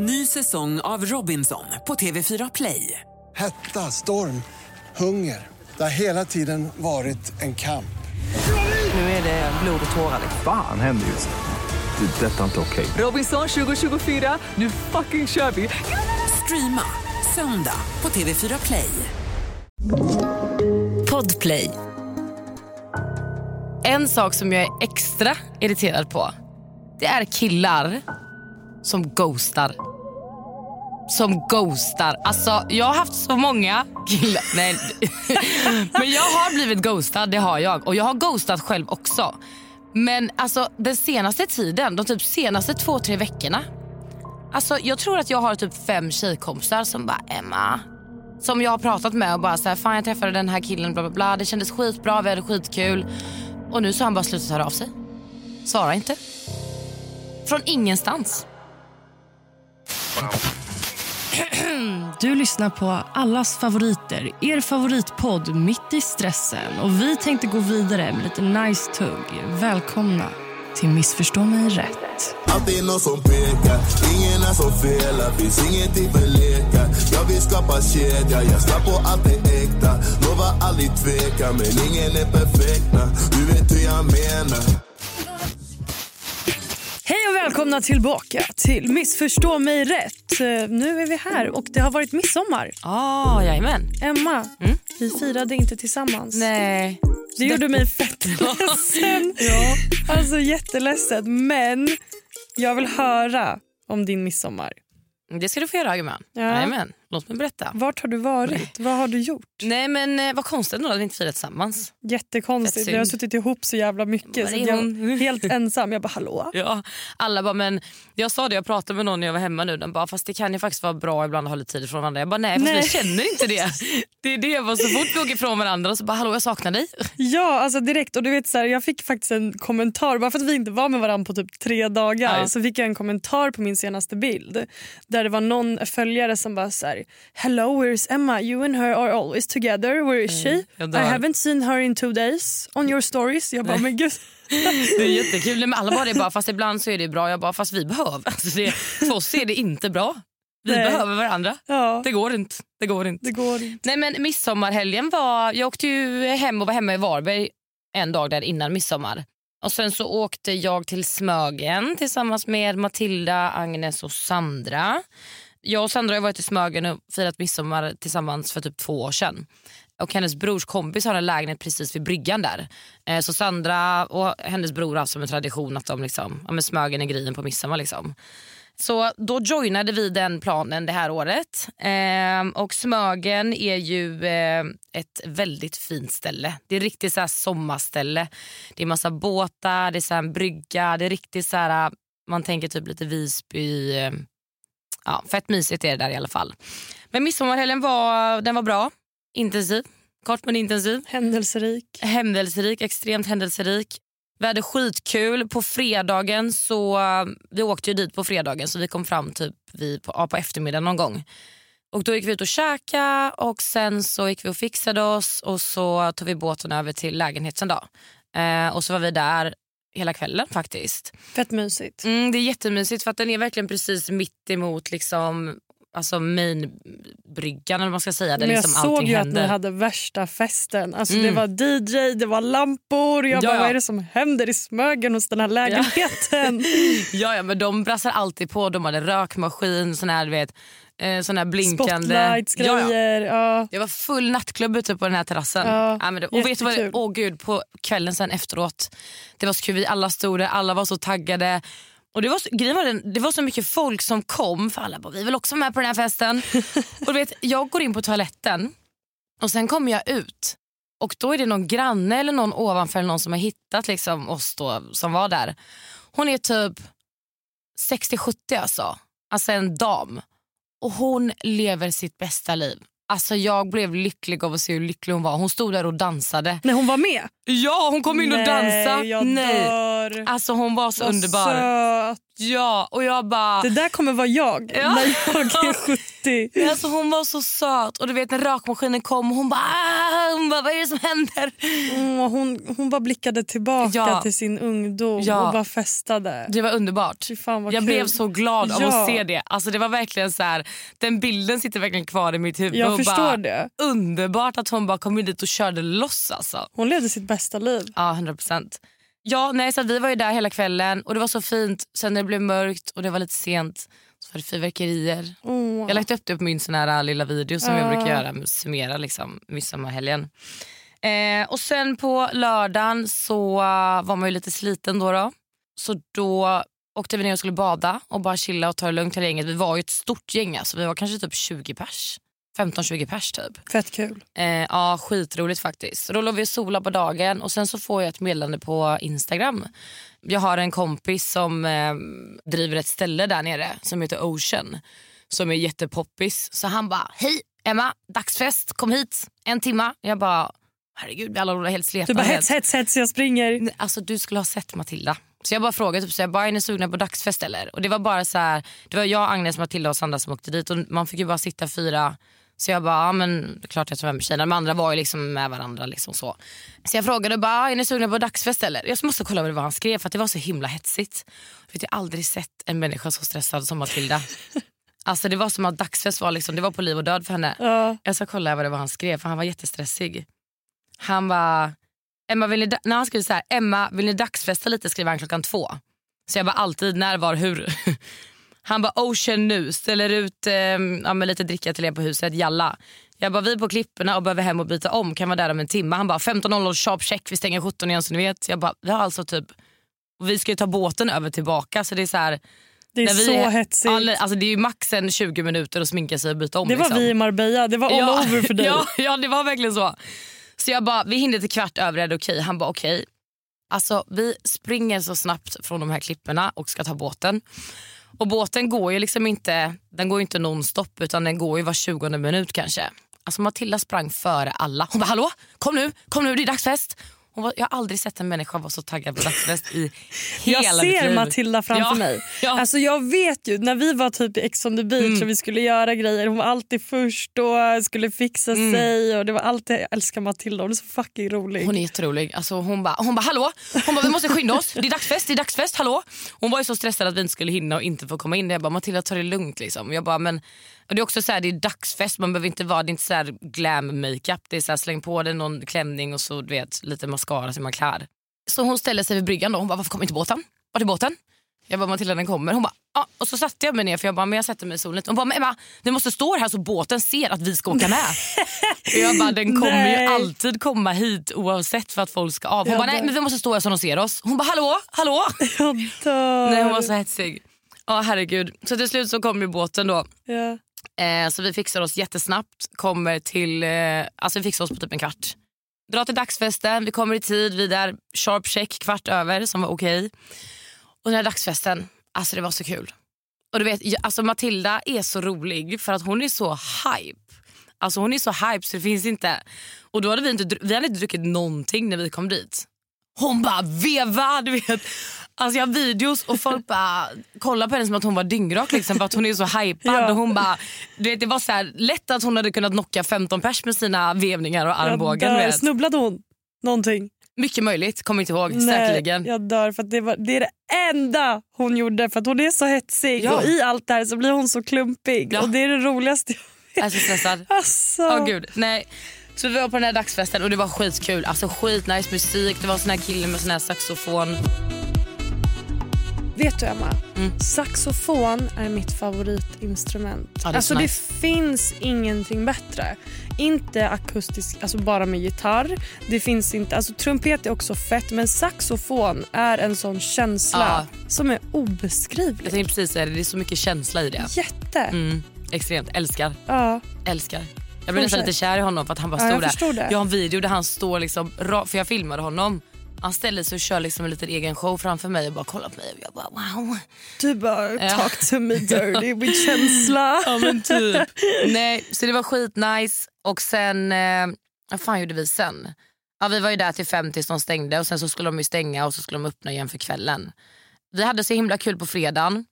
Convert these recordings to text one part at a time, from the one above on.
Ny säsong av Robinson på TV4 Play. Hetta, storm, hunger. Det har hela tiden varit en kamp. Nu är det blod och tårar. Fan händer just nu. Det. är Detta är inte okej. Robinson 2024, nu fucking kör vi! Streama söndag på TV4 Play. Podplay. En sak som jag är extra irriterad på det är killar som ghostar. Som ghostar. Alltså, jag har haft så många killar. Nej. Men jag har blivit ghostad, det har jag. Och jag har ghostat själv också. Men alltså den senaste tiden, de typ senaste två, tre veckorna. Alltså jag tror att jag har typ fem tjejkompisar som bara Emma. Som jag har pratat med och bara så här, fan jag träffade den här killen bla bla bla. Det kändes skitbra, vi hade skitkul. Och nu så har han bara slutat höra av sig. Svarar inte. Från ingenstans. Du lyssnar på allas favoriter, er favoritpodd Mitt i stressen. Och Vi tänkte gå vidare med lite nice tugg. Välkomna till Missförstå mig rätt. Alltid någon som pekar, ingen är som felar Finns ingenting för lekar Jag vill skapa kedja, jag slapp på allt det äkta Lovar aldrig tveka, men ingen är perfekta Du vet hur jag menar Hej och välkomna tillbaka till Missförstå mig rätt. Eh, Nu är vi här och det har varit midsommar. Ah, jajamän. Emma, vi firade inte tillsammans. Nej. Det gjorde mig fett ledsen. Alltså jätteledsen. Men jag vill höra om din midsommar. Det ska du få göra Agman. Ja. Jajamän. Låt mig berätta. Vart har du varit? Vad har du gjort? Nej men eh, vad konstigt att vi inte firar tillsammans. Jättekonstigt. Vi har suttit ihop så jävla mycket. Var Så är jag helt ensam. Jag bara hallå? Ja, alla bara, men jag sa det, jag pratade med någon när jag var hemma nu. Den bara, fast det kan ju faktiskt vara bra ibland att ha lite tid ifrån varandra. Jag bara, nej, Nej. vi känner inte det. Det är det. Jag bara, så fort vi åker ifrån varandra så bara, hallå jag saknar dig. Ja, alltså direkt. Och du vet, så här, jag fick faktiskt en kommentar, bara för att vi inte var med varandra på typ tre dagar, Ja. så fick jag en kommentar på min senaste bild där det var någon följare som bara så här, Hello, where is Emma? You and her are always together. Where is she? I haven't seen her in two days on your stories. Jag bara, men gud. Det är jättekul. Men alla bara, det bara, fast ibland så är det bra. Jag bara, fast vi behöver. Alltså det, för oss är det inte bra. Vi Nej. behöver varandra. Ja, Det går inte. Det går inte. det går inte. Nej men midsommarhelgen var, jag åkte ju hem och var hemma i Varberg en dag där innan midsommar. Och sen så åkte jag till Smögen tillsammans med Matilda, Agnes och Sandra. Jag och Sandra har varit i Smögen och firat midsommar tillsammans för typ två år sedan. Och hennes brors kompis har en lägenhet precis vid bryggan där. Eh, Så Sandra och hennes bror har haft som en tradition att de liksom, ja men Smögen är grejen på midsommar liksom. Så då joinade vi den planen det här året. Eh, och Smögen är ju eh, ett väldigt fint ställe. Det är riktigt så här sommarställe. Det är massa båtar, det är så här en brygga. Det är riktigt så här, man tänker typ lite Visby. Ehm, Ja, fett mysigt är det där i alla fall. Men midsommarhelgen var, den var bra. Intensiv. Kort men intensiv. Händelserik. Händelserik, extremt händelserik. Vi hade skitkul. På fredagen så... Vi åkte ju dit på fredagen så vi kom fram typ vid, på, ja, på eftermiddagen någon gång. Och Då gick vi ut och käka och sen så gick vi och fixade oss och så tog vi båten över till lägenheten. Då. Eh, och så var vi där hela kvällen faktiskt. Fett mysigt. Mm, det är jättemysigt för att den är verkligen precis mitt emot liksom, alltså mainbryggan eller vad man ska säga. Där Men jag liksom såg ju att ni hade värsta festen. Alltså Mm. Det var DJ, det var lampor. Jag Ja, bara, ja. vad är det som händer i Smögen hos den här lägenheten? Ja, ja, men de brassar alltid på. De hade rökmaskin, sån här, du vet, eh, sån här blinkande... Spotlights, Ja, ja. Ja, Det var full nattklubb ute på den här terrassen. Ja, men det, och vet du vad, det- åh gud, på kvällen sen efteråt, det var så kul. Vi alla stod där, alla var så taggade. Och det var, så, grejen var den, det var så mycket folk som kom, för alla bara, vi vill också med på den här festen. och du vet, jag går in på toaletten och sen kommer jag ut och då är det någon granne eller någon ovanför eller någon som har hittat liksom oss då, som var där. Hon är typ 60-70 alltså. Alltså en dam. Och hon lever sitt bästa liv. Alltså jag blev lycklig av att se hur lycklig hon var. Hon stod där och dansade. när hon var med. Ja, hon kom in och dansade. Nej, jag dör. Alltså hon var så Vad underbar. söt. Ja, och jag bara... Det där kommer vara jag Ja. när jag är 70. Alltså hon var så söt och du vet när rökmaskinen kom hon bara "Ah", hon bara, vad är det som händer? Åh, hon, hon bara blickade tillbaka Ja. till sin ungdom Ja. och bara festade. Det var underbart. Fan jag kul. blev så glad av Ja. att se det. Alltså det var verkligen så här, Den bilden sitter verkligen kvar i mitt huvud. Jag förstår bara, det. Underbart att hon bara kom in dit och körde loss. Alltså. Hon levde sitt bästa liv. Ja, 100 procent. Ja, nej, så vi var ju där hela kvällen och det var så fint. Sen när det blev mörkt och det var lite sent så var det fyrverkerier. Åh. Jag har lagt upp det på min sån här lilla video som jag Ja. brukar göra, summera liksom, midsommarhelgen. Eh, och sen på lördagen så uh, var man ju lite sliten då. då. Så då åkte vi ner och skulle bada och bara chilla och ta det lugnt hela gänget. Vi var ju ett stort gäng, alltså. vi var kanske typ 20 pers. 15-20 pers typ. Fett kul. Eh, ja, skitroligt faktiskt. Så Då låg vi och sola på dagen och sen så får jag ett meddelande på Instagram. Jag har en kompis som eh, driver ett ställe där nere som heter Ocean. Som är jättepoppis. Så han bara, hej Emma, dagsfest, kom hit, en timma. Jag bara, herregud vi alla var helt sleta. Du bara hets, hets, hets, jag springer. Alltså du skulle ha sett Matilda. Så jag bara frågade typ, så jag bara, är ni sugna på dagsfest eller? Och det var bara så här, det var jag, Agnes, Matilda och Sandra som åkte dit och man fick ju bara sitta fyra. Så jag bara, ja men klart jag tar med mig tjejerna. De andra var ju liksom med varandra liksom så. Så jag frågade bara, är ni sugna på dagsfest eller? Jag måste kolla vad det var han skrev för att det var så himla hetsigt. Vet, jag har aldrig sett en människa så stressad som Matilda. Alltså det var som att dagsfest var liksom, det var på liv och död för henne. Ja. Jag ska kolla vad det var han skrev för han var jättestressig. Han var Emma vill ni, när han skrev så här, Emma vill ni dagsfesta lite skriver han klockan två. Så jag var alltid när, var, hur. Han bara ocean nu, ställer ut eh, ja, med lite dricka till er på huset, jalla. Jag bara vi är på klipporna och behöver hem och byta om, kan vara där om en timme. Han bara 15.00 sharp check, vi stänger 17 igen så ni vet. Jag bara vi har alltså typ, och vi ska ju ta båten över tillbaka så det är så här. Det är vi så hetsigt. Alla, alltså det är ju max en 20 minuter att sminka sig och byta om. det var liksom. vi i Marbella, det var all ja, over för dig. Ja, ja, det var verkligen så. Så jag bara, vi hinner till kvart över, är det okej? Han bara okej. Alltså vi springer så snabbt från de här klipporna och ska ta båten. Och båten går ju liksom inte, den går ju inte nonstop utan den går ju var 20 minut kanske. Alltså Matilda sprang före alla. Hon bara hallå, kom nu, kom nu det är dagsfest. Hon var, jag har aldrig sett en människa vara så taggad på dagsfest i hela Jag mitt ser liv. Matilda framför Ja, mig. ja. Alltså jag vet ju, när vi var typ i Ex on the beach Mm. och vi skulle göra grejer, hon var alltid först och skulle fixa sig. Och det var alltid, jag älskar Matilda, hon är så fucking rolig. Hon är jätterolig. Alltså hon bara, hon bara hallå, hon bara, vi måste skynda oss. Det är dagsfest, det är dagsfest, hallå. Hon var ju så stressad att vi inte skulle hinna och inte få komma in. Jag bara Matilda ta det lugnt liksom. Jag bara, men, och det är också så här, det är dagsfest, man behöver inte vara, det är inte så här glam makeup. Det är så här, släng på dig någon klänning och så du vet lite mascara så är man klar. Så hon ställer sig vid bryggan då. Hon bara varför kommer inte båten? Var är båten? Jag bara Matilda den kommer. Hon bara ja. Och så satte jag mig ner för jag bara men jag sätter mig i solen. Hon bara men Emma den måste stå här så båten ser att vi ska åka med. jag bara den kommer Nej. ju alltid komma hit oavsett för att folk ska av. Hon Jag bara nej men vi måste stå här så de ser oss. Hon bara hallå, hallå. Jag dör. nej hon var så hetsig. Ja herregud. Så till slut så kom ju båten då. ja. Eh, så vi fixar oss jättesnabbt. Kommer till, eh, alltså vi fixar oss på typ en kvart. Drar till dagsfesten, vi kommer i tid, vi är där sharp check kvart över som var okej. Okay. Och den här dagsfesten, alltså det var så kul. Och du vet, alltså Matilda är så rolig för att hon är så hype. Alltså hon är så hype så det finns inte. Och då hade vi inte, vi hade inte druckit någonting när vi kom dit. Hon bara veva, du vet. Alltså jag har videos och folk bara kollar på henne som att hon var dyngrak liksom, för att hon är så hypad. Ja. Och hon bara, du vet, det var så här, lätt att hon hade kunnat knocka 15 pers med sina vevningar och armbågen. Jag dör. vet. Snubblade hon någonting? Mycket möjligt, kommer inte ihåg. Nej, Säkerligen. jag dör för det, var, det är det enda hon gjorde för att hon är så hetsig Ja. och i allt det här så blir hon så klumpig Ja. och det är det roligaste jag Jag är så stressad. Alltså. Åh gud, nej. Så vi var på den här dagsfesten och det var skitkul. Alltså skitnice musik, det var sån här kille med sån här saxofon. Vet du Emma, Mm. saxofon är mitt favoritinstrument. Ja, det alltså så det nice. finns ingenting bättre. Inte akustisk, alltså bara med gitarr. Det finns inte, alltså trumpet är också fett men saxofon är en sån känsla som är Jag obeskrivlig. tänkte precis säga det, det är så mycket känsla i det. Jätte. Mm, extremt, älskar. Ja. Älskar. Jag blev nästan lite kär i honom för att han bara Ja, stod jag där. det. Jag har en video där han står liksom, för jag filmade honom. Han ställer sig och kör liksom en liten egen show framför mig och bara kollar på mig och jag bara wow. Du bara Ja. talk to me dirty med känsla. Ja men typ. Nej, så det var skitnice och sen, eh, vad fan gjorde vi sen? Ja, vi var ju där till fem tills de stängde och sen så skulle de ju stänga och så skulle de öppna igen för kvällen. Vi hade så himla kul på fredagen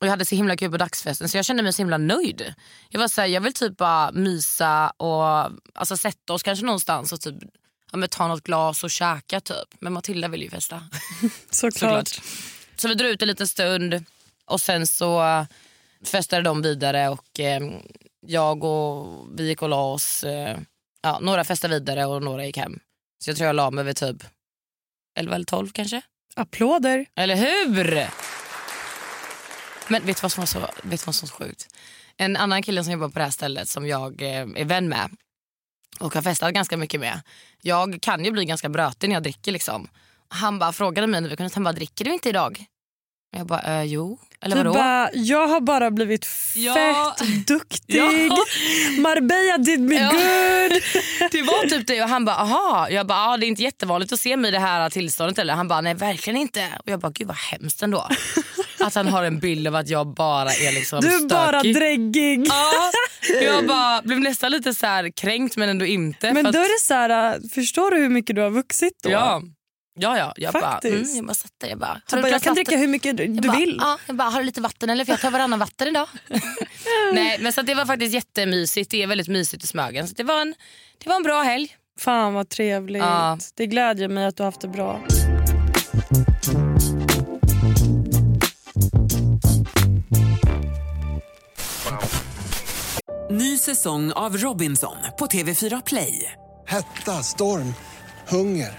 Och jag hade så himla kul på dagsfesten så jag kände mig så himla nöjd. Jag var så här, jag vill typ bara mysa och alltså, sätta oss kanske någonstans och typ ja, men ta något glas och käka typ. Men Matilda vill ju festa. Såklart. Så vi drog ut en liten stund och sen så festade de vidare och eh, jag och vi gick och la oss. Eh, ja, några festade vidare och några gick hem. Så jag tror jag la mig vid typ 11 eller 12 kanske. Applåder. Eller hur? Men vet du vad som var så, vet du vad som var så sjukt? En annan kille som jobbar på det här stället som jag eh, är vän med och har festat ganska mycket med. Jag kan ju bli ganska brötig när jag dricker. liksom. Han bara frågade mig när vi kunde han bara, dricker du inte idag? Jag bara, äh, jo. Eller vadå? bara, jag har bara blivit Ja. fett duktig. Ja. Marbella did me Ja. good. Det var typ det och han bara aha. Jag bara ah, det är inte jättevanligt att se mig i det här tillståndet eller? Han bara nej verkligen inte. Och jag bara gud vad hemskt ändå. att han har en bild av att jag bara är liksom Du är stökig. bara dräggig. Ja, jag bara blev nästan lite så kränkt men ändå inte. Men då att- är det så här, äh, förstår du hur mycket du har vuxit då? Ja, ja, ja. Jag bara, Faktiskt. mm, jag bara satt där. Jag bara, har bara, ett jag kan vatten? dricka hur mycket du, Jag du bara, vill. Ja, jag bara, har du lite vatten eller? För jag tar varannan vatten idag. Nej, men så att det var faktiskt jättemysigt. Det är väldigt mysigt i Smögen. Så det var en, det var en bra helg. Fan vad trevligt. Ja. Det glädjer mig att du har haft det bra. Ny säsong av Robinson på TV4 Play. Hetta, storm, hunger.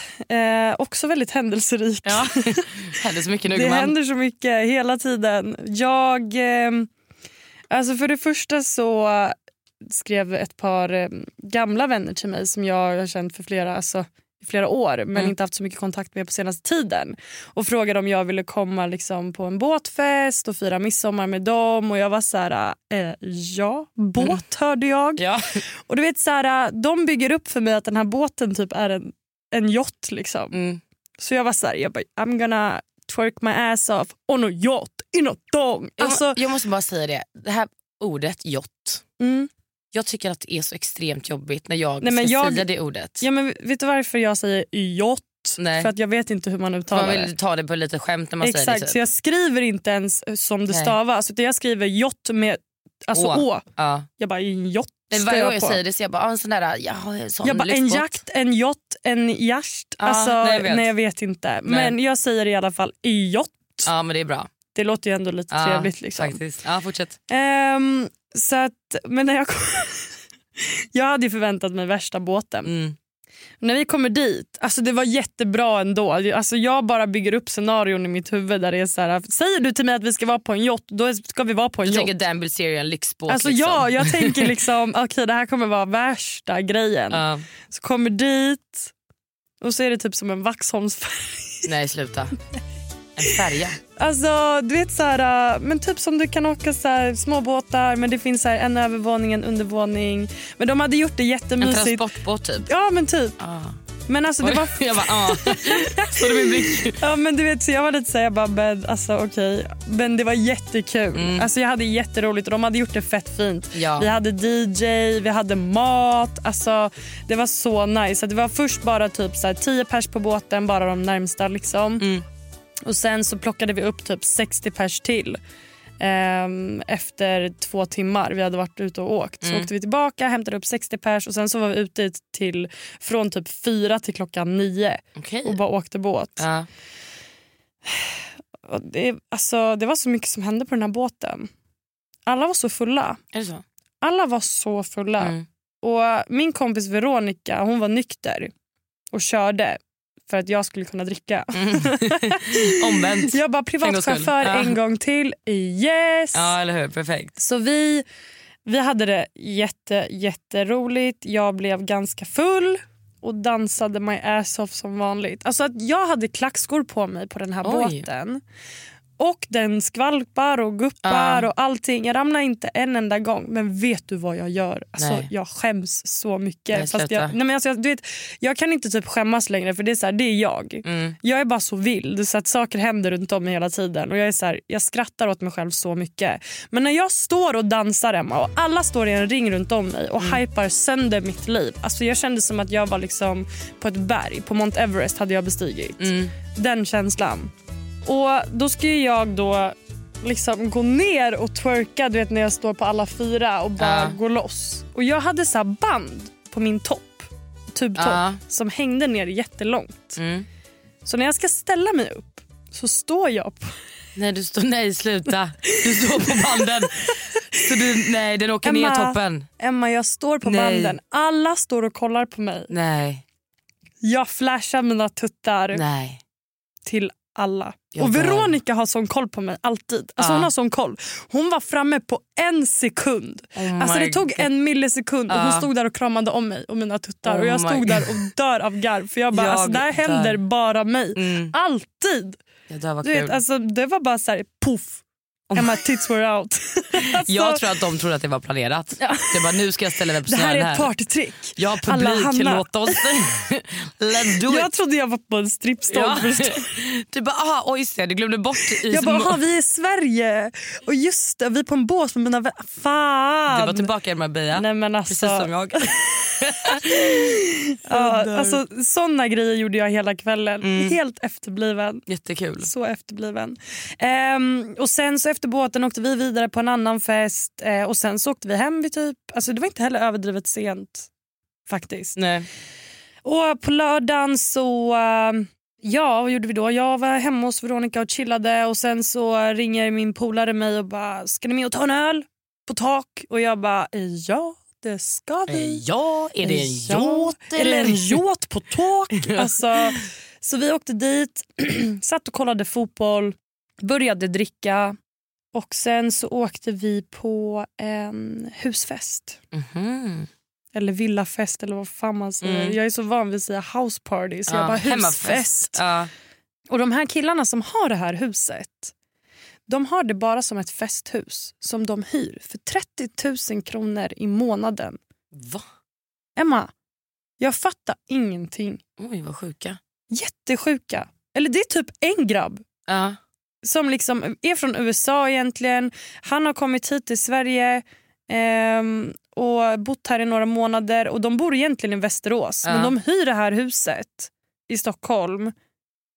eh, också väldigt händelserik. Ja. hände så mycket nu Det gumman. händer så mycket hela tiden. Jag, eh, alltså för det första så skrev ett par eh, gamla vänner till mig som jag har känt för flera, alltså, i flera år men Mm. inte haft så mycket kontakt med på senaste tiden. Och frågade om jag ville komma liksom, på en båtfest och fira midsommar med dem. Och jag var så här, eh, ja, båt hörde jag. Ja. Och du vet så här, de bygger upp för mig att den här båten typ är en, en yacht liksom. Mm. Så jag var så här, jag bara, I'm gonna twerk my ass off on a yacht in a dong. Jag, Alltså, jag måste bara säga det. Det här ordet yacht. mm. Jag tycker att det är så extremt jobbigt när jag Nej, ska jag- säga det ordet. ja, men vet du varför jag säger yacht? Nej. För att jag vet inte hur man uttalar man det. vill ta det på lite skämt när man säger Exakt, det. så Typ. jag skriver inte ens som det Nej. stavas. Utan jag skriver yacht med alltså Å. å. Ja. Jag bara, en yacht Men varje gång jag jag säger det så jag bara, en sån där, ja, sån Jag bara, en jakt, en yacht, en. Ja, alltså, nej, nej, jag vet. jag vet inte. Men jag säger i alla fall yacht. Ja men det är bra. Det låter ju ändå lite Ja, trevligt. Liksom. Faktiskt. Ja, fortsätt. Ehm, så att, men när jag kom, Jag hade förväntat mig värsta båten. Mm. När vi kommer dit, alltså det var jättebra ändå. Alltså jag bara bygger upp scenarion i mitt huvud där det är så här, säger du till mig att vi ska vara på en yacht, då ska vi vara på en Du yacht. tänker Dan Bilzerian lyxbåt. Alltså liksom. ja, jag tänker liksom okej det här kommer vara värsta grejen. Ja. Så kommer dit och så är det typ som en Vaxholmsfärja. Nej sluta. En färja. Alltså du vet så här, men typ som du kan åka så här, småbåtar men det finns så här, en övervåning, en undervåning. Men de hade gjort det En jättemysigt. transportbåt typ. Ja men typ. Ah. Men alltså det var Jag bara, ah. Så det blick. Ja men du vet så jag var lite såhär, jag bara men, alltså okej. Men det var jättekul. Mm. Alltså jag hade jätteroligt och de hade gjort det fett fint. Ja. Vi hade DJ, vi hade mat. Alltså det var så nice. Det var först bara typ så här 10 pers på båten, bara de närmsta liksom. Mm. Och sen så plockade vi upp typ 60 pers till. Ehm, efter två timmar. Vi hade varit ute och åkt. Så Mm. åkte vi tillbaka, hämtade upp 60 pers och sen så var vi ute till från typ fyra till klockan nio Okej. och bara åkte båt. Ja. Och det, alltså, det var så mycket som hände på den här båten. Alla var så fulla. Så? Alla var så fulla. Mm. Och Min kompis Veronica hon var nykter och körde för att jag skulle kunna dricka. Omvänt. Jag bara privatchaufför Ja. en gång till. Yes! Ja, eller hur? Perfekt. Så vi, vi hade det jätte, jätteroligt. Jag blev ganska full och dansade my ass off som vanligt. Alltså att jag hade klackskor på mig på den här Oj. båten. Och den skvalpar och guppar Ja. och allting. Jag ramlar inte en enda gång. Men vet du vad jag gör? Alltså, Nej. jag skäms så mycket. Nej, Fast jag, nej men alltså, jag- du vet, jag kan inte typ skämmas längre för det är, så här, det är jag. Mm. Jag är bara så vild så att saker händer runt om mig hela tiden. Och jag, är så här, jag skrattar åt mig själv så mycket. Men när jag står och dansar Emma och alla står i en ring runt om mig och Mm. hypar sönder mitt liv. Alltså jag kände som att jag var liksom på ett berg. På Mount Everest hade jag bestigit. Mm. Den känslan. Och då ska jag då liksom gå ner och twerka du vet när jag står på alla fyra och bara Ja. gå loss. Och jag hade så här band på min topp, tubtopp, Ja. som hängde ner jättelångt. Mm. Så när jag ska ställa mig upp så står jag på... Nej, du står, nej, sluta. Du står på banden. Så du, nej, den åker ner Emma. toppen. Emma jag står på Nej. banden. Alla står och kollar på mig. Nej, Jag flashar mina tuttar nej. till alla. Jag och. Veronica har sån koll på mig alltid. Alltså Ja. Hon har sån koll. Hon var framme på en sekund. Oh alltså Det tog God. en millisekund och hon stod där och kramade om mig och mina tuttar. Oh och Jag stod där och dör av garv. För jag bara, Jag alltså, det här dör. händer bara mig. Mm. Alltid. Jag dör vad Du vet, alltså, det var bara så här, poff. Emma tits were out. alltså, jag tror att de trodde att det var planerat. Ja. Det bara, nu ska jag ställa mig på det här är ett partytrick. Ja, publik, låt oss. Let's do Jag it. trodde jag var på en strippstång. Ja. först. Du bara, aha, oj du glömde bort i Jag bara, aha, vi är i Sverige. Och just det, vi är på en båt med mina vänner. Fan! Du var tillbaka i Marbella. Nej, men alltså, Precis som jag. Ja, alltså, såna grejer gjorde jag hela kvällen. Mm. Helt efterbliven. Jättekul. Så efterbliven. Ehm, och sen så efter båten åkte vi vidare på en annan fest eh, och sen så åkte vi hem vid typ, alltså det var inte heller överdrivet sent faktiskt. Nej. Och på lördagen så, eh, ja vad gjorde vi då? Jag var hemma hos Veronica och chillade och sen så ringer min polare mig och bara, ska ni med och ta en öl på tak? Och jag bara, ja det ska vi. Eh, Ja, är det en Ja, yacht eller? en yacht på tak? alltså, så vi åkte dit, satt och kollade fotboll, började dricka och sen så åkte vi på en husfest. Mhm. Eller villafest eller vad fan man säger. Mm. Jag är så van vid att säga house party så jag Ja, bara hemmafest. husfest. Ja. Och de här killarna som har det här huset de har det bara som ett festhus som de hyr för 30 000 kronor i månaden. Va? Emma, jag fattar ingenting. Oj, vad sjuka. Jättesjuka. Eller det är typ en grabb Ja. Som liksom är från USA egentligen. Han har kommit hit till Sverige ehm, och bott här i några månader. Och De bor egentligen i Västerås, Ja. men de hyr det här huset i Stockholm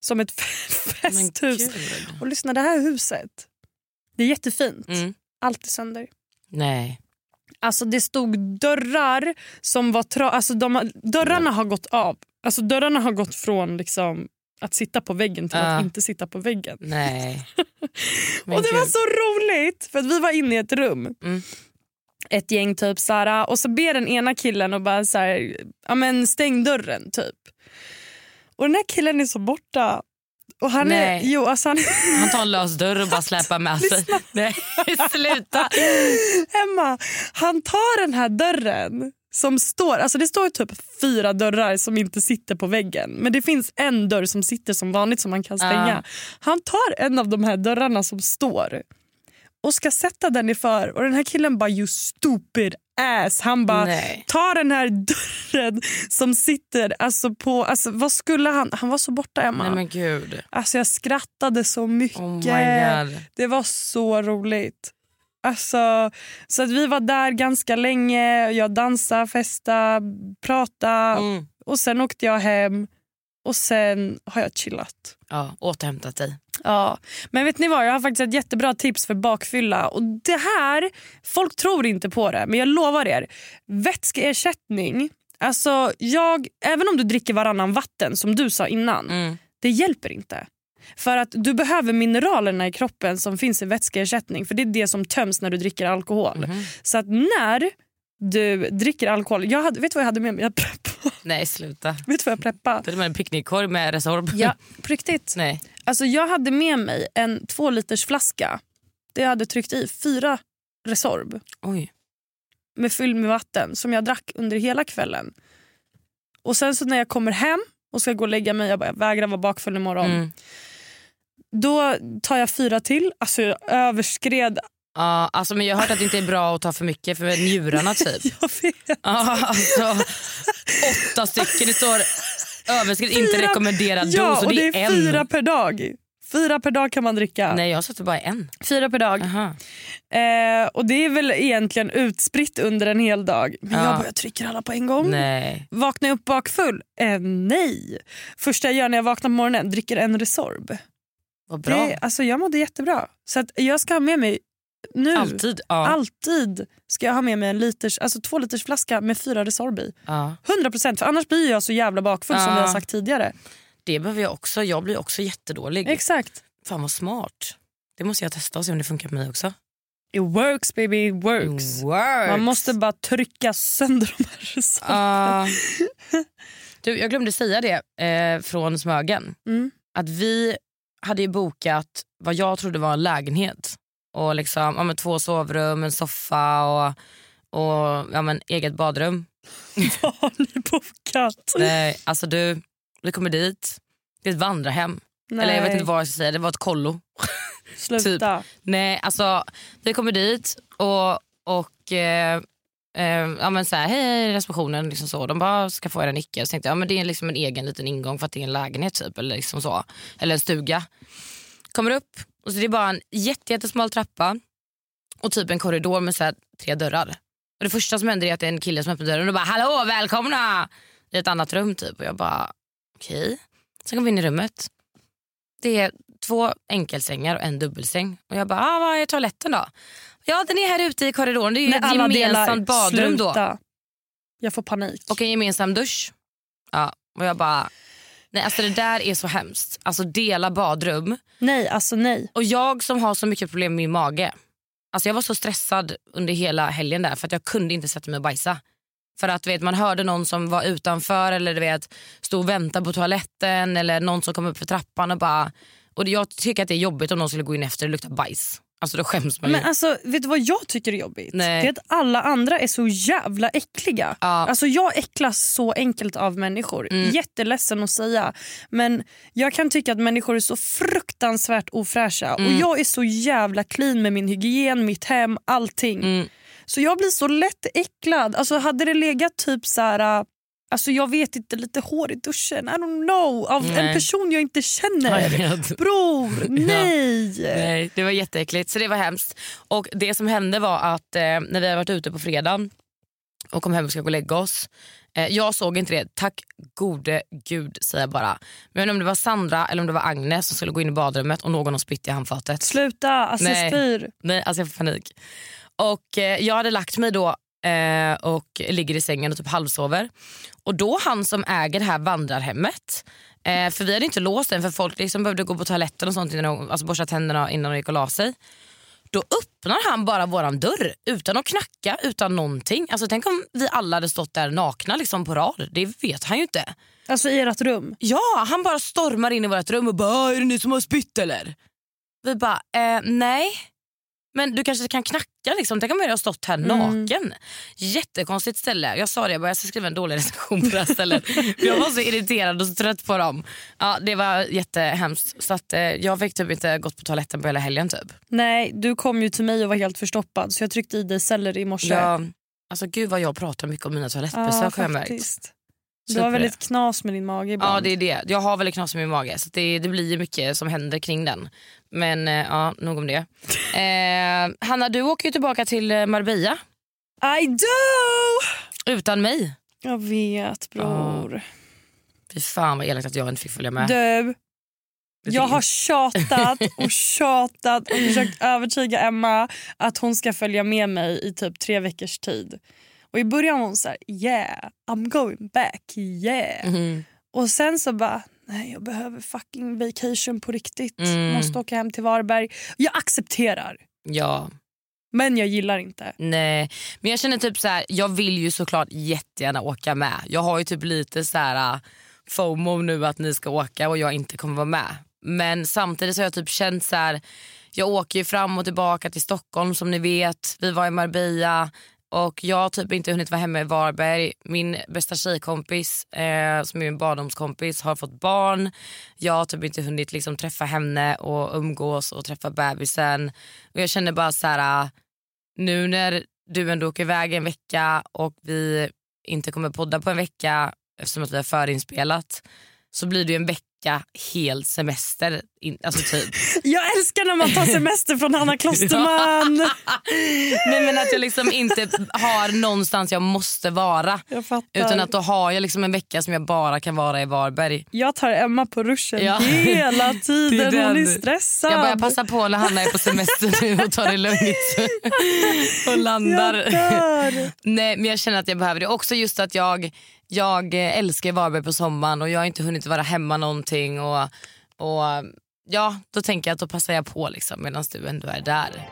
som ett festhus. Och lyssna, det här huset, det är jättefint. Mm. Allt är sönder. Nej. Alltså det stod dörrar som var tra- alltså de, Dörrarna har gått av. Alltså dörrarna har gått från liksom att sitta på väggen till Ja. att inte sitta på väggen. Nej. Och det var så roligt för att vi var inne i ett rum. Mm. Ett gäng typ så här, och så ber den ena killen och bara så här, ja men stäng dörren typ. Och den här killen är så borta. Och han är, jo, alltså han, Han tar en lös dörr och bara släpar med sig. Nej, sluta. Emma, han tar den här dörren som står, alltså det står typ fyra dörrar som inte sitter på väggen. Men det finns en dörr som sitter som vanligt som man kan stänga. Ah. Han tar en av de här dörrarna som står och ska sätta den i för och den här killen bara you stupid ass. Han bara tar den här dörren som sitter alltså på, alltså vad skulle han, han var så borta Emma. Nej men gud. Alltså jag skrattade så mycket. Oh my god. Det var så roligt. Alltså, så att vi var där ganska länge. Jag dansade, festade, pratade. Mm. Och sen åkte jag hem. Och sen har jag chillat. Ja, återhämtat dig. Ja. Men vet ni vad, jag har faktiskt ett jättebra tips för bakfylla. Och det här, folk tror inte på det, men jag lovar er. Vätskeersättning, alltså jag, även om du dricker varannan vatten som du sa innan, Mm. det hjälper inte. För att du behöver mineralerna i kroppen som finns i vätskeersättning. För det är det som töms när du dricker alkohol. Mhm. Så att när du dricker alkohol. Jag hade, vet du vad jag hade med mig? Jag preppa. Nej sluta. Vet du vad jag preppade? Är med en picknickkorg med Resorb. Ja, på riktigt. Nej. Alltså, jag hade med mig en två liters flaska. Det jag hade tryckt i fyra Resorb Oj. med fyll med vatten som jag drack under hela kvällen. Och sen så när jag kommer hem och ska gå och lägga mig, jag, bara, jag vägrar vara bakfull imorgon. Mm. Då tar jag fyra till. Alltså jag överskred. Ja, alltså, men jag har hört att det inte är bra att ta för mycket för njurarna typ. Jag vet. Ja, alltså, åtta stycken. Det står överskrid, inte rekommenderad Ja, dos och och det det är en. fyra per dag. Fyra per dag kan man dricka. Nej jag det bara en. Fyra per dag. Eh, och Det är väl egentligen utspritt under en hel dag. Men Ja. jag bara, jag trycker alla på en gång. Nej. Vaknar jag upp bakfull? Eh, nej. Första jag gör när jag vaknar på morgonen, dricker en Resorb. Vad bra. Det, alltså, jag mådde jättebra. Så att jag ska ha med mig nu. Alltid. Ja. Alltid ska jag ha med mig en liters, alltså två liters flaska med fyra Resorb i. Ja. 100% för annars blir jag så jävla bakfull som Ja. vi har sagt tidigare. Det behöver jag också. Jag blir också jättedålig. Exakt. Fan vad smart. Det måste jag testa och se om det funkar på mig också. It works baby, it works. Works. Man måste bara trycka sönder de här Resorb. Ja. du, jag glömde säga det eh, från Smögen. Mm. Att vi hade ju bokat vad jag trodde var en lägenhet. Och liksom, ja, men två sovrum, en soffa och, och ja, men eget badrum. Vad har ni bokat? Nej, alltså du, vi kommer dit. Det är ett vandrarhem. Eller jag vet inte vad jag ska säga, det var ett kollo. Sluta. Nej, alltså vi kommer dit och, och eh, eh, ja, men så här, hej, hej receptionen. Liksom så. De bara ah, ska få era nyckel. Så tänkte jag ja, men det är liksom en egen liten ingång för att det är en lägenhet typ. Eller, liksom så. eller en stuga. Kommer upp och så det är bara en jätte, jättesmal trappa och typ en korridor med så här, tre dörrar. Och Det första som händer är att det är en kille som öppnar dörren och bara hallå välkomna i ett annat rum typ. Och jag bara okej. Sen kommer vi in i rummet. Det är två enkelsängar och en dubbelsäng. Och jag bara, ah, vad är toaletten då? Ja den är här ute i korridoren. Det är ju ett gemensamt delar. badrum då. Sluta. Jag får panik. Och en gemensam dusch. Ja, och jag bara, nej alltså det där är så hemskt. Alltså dela badrum. Nej, alltså nej. Och jag som har så mycket problem med min mage. Alltså jag var så stressad under hela helgen där för att jag kunde inte sätta mig och bajsa. För att vet, man hörde någon som var utanför eller du vet, stod och väntade på toaletten eller någon som kom upp för trappan och bara... Och jag tycker att det är jobbigt om någon skulle gå in efter och lukta bajs. Alltså då skäms man ju. Men alltså, vet du vad jag tycker är jobbigt? Nej. Det är att alla andra är så jävla äckliga. Ja. Alltså, jag äcklas så enkelt av människor. Mm. Jätteledsen att säga. Men jag kan tycka att människor är så fruktansvärt ofräscha. Mm. Och jag är så jävla clean med min hygien, mitt hem, allting. Mm. Så jag blir så lätt äcklad. Alltså, hade det legat typ så här... Alltså jag vet inte, lite hår i duschen, I don't know. Av Nej. en person jag inte känner. Jag. Bror, nej. Nej, det var jätteäckligt. Så det var hemskt. Och det som hände var att eh, när vi hade varit ute på fredagen och kom hem och ska gå och lägga oss. Eh, jag såg inte det. Tack gode gud säger jag bara. Men om det var Sandra eller om det var Agnes som skulle gå in i badrummet och någon har spytt i handfatet. Sluta, alltså jag Nej. spyr. Nej, alltså jag får panik. Och eh, jag hade lagt mig då eh, och ligger i sängen och typ halvsover. Och då han som äger det här vandrarhemmet, eh, för vi hade inte låst den för folk liksom behövde gå på toaletten och sånt innan de, alltså borsta tänderna innan de gick och la sig. Då öppnar han bara våran dörr utan att knacka, utan någonting. Alltså tänk om vi alla hade stått där nakna liksom på rad. Det vet han ju inte. Alltså i ert rum? Ja, han bara stormar in i vårt rum och bara "Ah, “är det ni som har spytt eller?” Vi bara eh, “nej”. Men du kanske kan knacka liksom. Tänk om jag har stått här naken. Jättekonstigt ställe. Jag sa det, jag, bara, jag ska skriva en dålig recension på det här stället. Jag var så irriterad och så trött på dem. Ja, det var jättehemskt. Så att, eh, jag fick typ inte gått på toaletten på hela helgen typ. Nej, du kom ju till mig och var helt förstoppad så jag tryckte i dig celler i morse. Ja, alltså gud vad jag pratar mycket om mina toalettbesök har jag märkt. faktiskt. Du har med väldigt knas med din mage ibland. Ja det är det. Jag har väldigt knas i min mage så det, det blir mycket som händer kring den. Men eh, ja, nog om det. Eh, Hanna du åker ju tillbaka till eh, Marbella I do! utan mig. Jag vet bror. Fy fan vad elakt att jag inte fick följa med. Du, jag har tjatat och tjatat och försökt övertyga Emma att hon ska följa med mig i typ tre veckors tid. Och I början var hon så här, yeah, I'm going back, yeah. Mhm. Och sen så bara, nej jag behöver fucking vacation på riktigt. Mm. Måste åka hem till Varberg. Jag accepterar. Ja. Men jag gillar inte. Nej, men jag känner typ så här, jag vill ju såklart jättegärna åka med. Jag har ju typ lite så här uh, FOMO nu att ni ska åka och jag inte kommer vara med. Men samtidigt så har jag typ känt så här, jag åker ju fram och tillbaka till Stockholm som ni vet. Vi var i Marbella och jag har typ inte hunnit vara hemma i Varberg. Min bästa tjejkompis eh, som är min barndomskompis har fått barn. Jag har typ inte hunnit liksom träffa henne och umgås och träffa bebisen. Och jag känner bara så här, ah, nu när du ändå åker iväg en vecka och vi inte kommer podda på en vecka eftersom att vi har förinspelat så blir det ju en vecka hel semester. In, alltså typ. Jag älskar när man tar semester från Hanna Klosterman. Nej men att jag liksom inte har någonstans jag måste vara. Jag. Utan att då har jag liksom en vecka som jag bara kan vara i Varberg. Jag tar Emma på ruschen Ja. hela Det tiden. är Hon är stressad. Jag börjar passa på när Hanna är på semester nu och tar det lugnt. och landar. Nej men jag känner att jag behöver det. Också just att jag, jag eh, älskar Varberg på sommaren och jag har inte hunnit vara hemma någonting. Och, och ja, Då tänker jag att då passar jag på liksom, medan du ändå är där.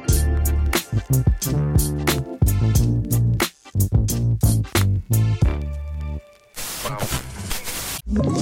Wow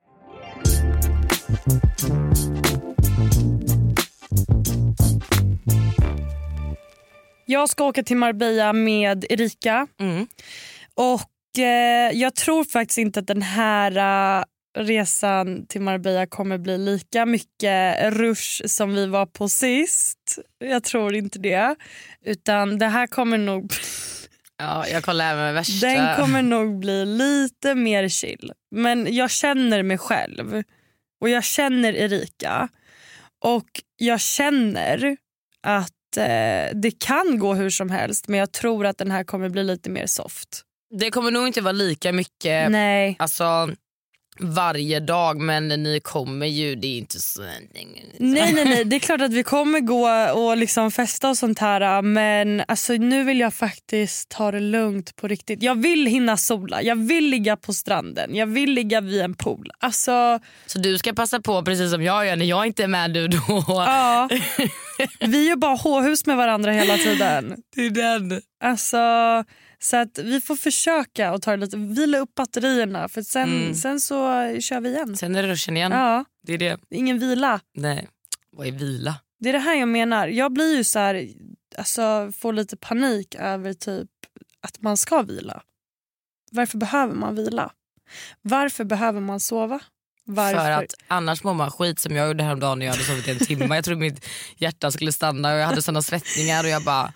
Jag ska åka till Marbella med Erika. Och eh, Jag tror faktiskt inte att den här eh, resan till Marbella kommer bli lika mycket rush som vi var på sist. Jag tror inte det. Utan det här kommer nog... Ja, jag kollar även med värsta. Den kommer nog bli lite mer chill. Men jag känner mig själv och jag känner Erika. Och jag känner att eh, det kan gå hur som helst men jag tror att den här kommer bli lite mer soft. Det kommer nog inte vara lika mycket Nej. Alltså, varje dag men ni kommer ju, det är inte så... Nej, nej, nej. Det är klart att vi kommer gå och liksom festa och sånt här men alltså, nu vill jag faktiskt ta det lugnt på riktigt. Jag vill hinna sola, jag vill ligga på stranden, jag vill ligga vid en pool. Alltså, Så du ska passa på precis som jag gör när jag inte är med du då. ja. Vi är bara håhus med varandra hela tiden. Det är den. Alltså, så att vi får försöka att ta lite, vila upp batterierna för sen, Mm. sen så kör vi igen. Sen är det ruschen igen. Ja, Det är det. ingen vila. Nej. Vad är vila? Det är det här jag menar. Jag blir ju så här, alltså får lite panik över typ att man ska vila. Varför behöver man vila? Varför behöver man sova? Varför? För att annars mår man skit som jag gjorde häromdagen när jag hade sovit i en timme. Jag trodde mitt hjärta skulle stanna och jag hade såna svettningar och jag bara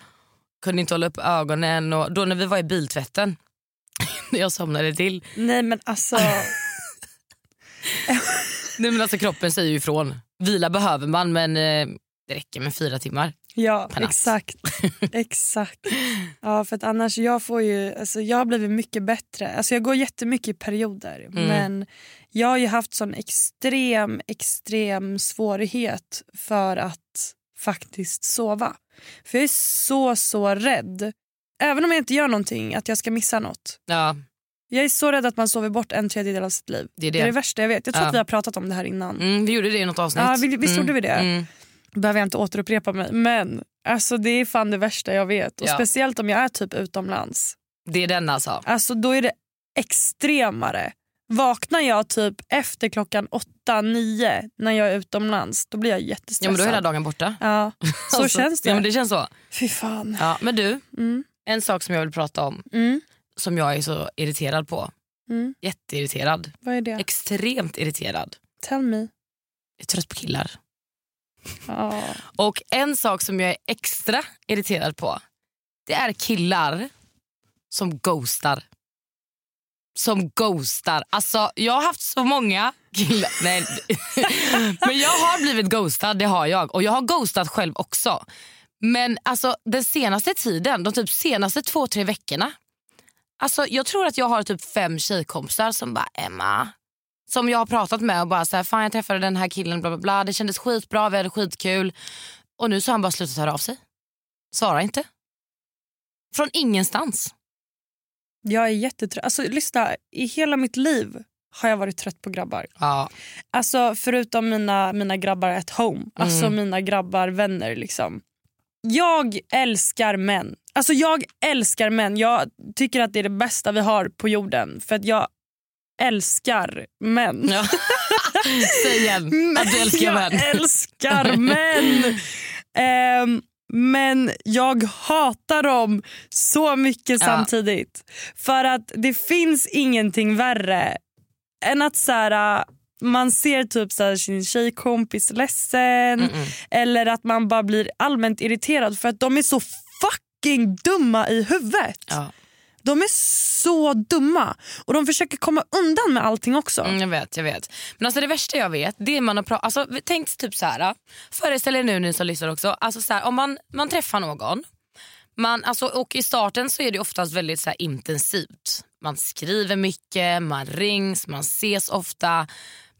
kunde inte hålla upp ögonen. Och då när vi var i biltvätten, när jag somnade till. Nej men alltså, Nej, men alltså kroppen säger ju ifrån. Vila behöver man men eh, det räcker med fyra timmar. ja exakt. exakt. Ja, för att annars jag får ju, alltså, jag har blivit mycket bättre. Alltså, jag går jättemycket i perioder Mm. men jag har ju haft sån extrem, extrem svårighet för att faktiskt sova. För jag är så, så rädd. Även om jag inte gör någonting, att jag ska missa något. Ja, Jag är så rädd att man sover bort en tredjedel av sitt liv. det är det. Det är det värsta jag vet. Jag tror Ja. att vi har pratat om det här innan. Mm, vi gjorde det i något avsnitt. Ja, vi- visst mm. gjorde vi det? Mm. behöver jag inte återupprepa mig. Men alltså, det är fan det värsta jag vet. Och Ja. Speciellt om jag är typ utomlands. Det är den alltså. Alltså, då är det extremare. Vaknar jag typ efter klockan åtta, nio när jag är utomlands då blir jag jättestressad. Ja, men då är hela dagen borta. Ja, så Alltså, känns det. Ja, men det känns så. Fy fan. Ja, men du, Mm. en sak som jag vill prata om Mm. som jag är så irriterad på. Mm. Jätteirriterad. Vad är det? Extremt irriterad. Tell me. Jag är trött på killar. Ja. Och en sak som jag är extra irriterad på det är killar som ghostar. Som ghostar. Alltså jag har haft så många killar. Nej. Men jag har blivit ghostad, det har jag. Och jag har ghostat själv också. Men alltså den senaste tiden, de typ senaste två, tre veckorna. Alltså jag tror att jag har typ fem tjejkompisar som bara Emma. Som jag har pratat med och bara så här, fan jag träffade den här killen bla bla bla. Det kändes skitbra, vi hade skitkul. Och nu så har han bara slutat höra av sig. Svarar inte. Från ingenstans. Jag är jättetrött. Alltså lyssna, i hela mitt liv har jag varit trött på grabbar. Ja. Alltså förutom mina, mina grabbar at home. Alltså mina grabbar, vänner liksom. Jag älskar män. Alltså jag älskar män. Jag tycker att det är det bästa vi har på jorden. För att jag älskar män. Ja. Säg igen att du älskar män. Jag älskar män. Ehm, men jag hatar dem så mycket Ja. samtidigt. För att det finns ingenting värre än att så här, man ser typ så här, sin tjejkompis ledsen eller att man bara blir allmänt irriterad för att de är så fucking dumma i huvudet. Ja. De är så dumma och de försöker komma undan med allting också. Mm, jag vet, jag vet. Men alltså det värsta jag vet, det är man har pra- alltså, tänk typ så här. Föreställ er nu ni som lyssnar också, alltså så här, om man, man träffar någon man, alltså, och i starten så är det oftast väldigt så här, intensivt. Man skriver mycket, man rings, man ses ofta.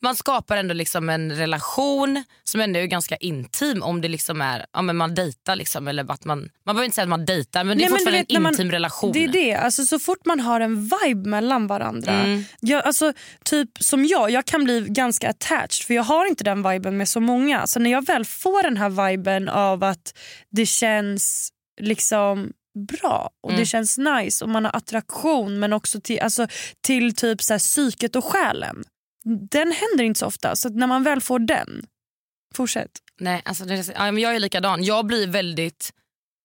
Man skapar ändå liksom en relation som ändå är ganska intim om det liksom är, ja, men man dejtar. Liksom, eller att man, man behöver inte säga att man dejtar men det är Nej, du fortfarande vet, en man- intim relation. Det är det. Alltså, så fort man har en vibe mellan varandra. Mm. Jag, alltså, typ som jag, jag kan bli ganska attached för jag har inte den viben med så många. Så när jag väl får den här viben av att det känns liksom bra och Mm. det känns nice och man har attraktion men också till, alltså, till typ så här, psyket och själen. Den händer inte så ofta så att när man väl får den, fortsätt. Nej, alltså det, ja, men jag är likadan. Jag blir väldigt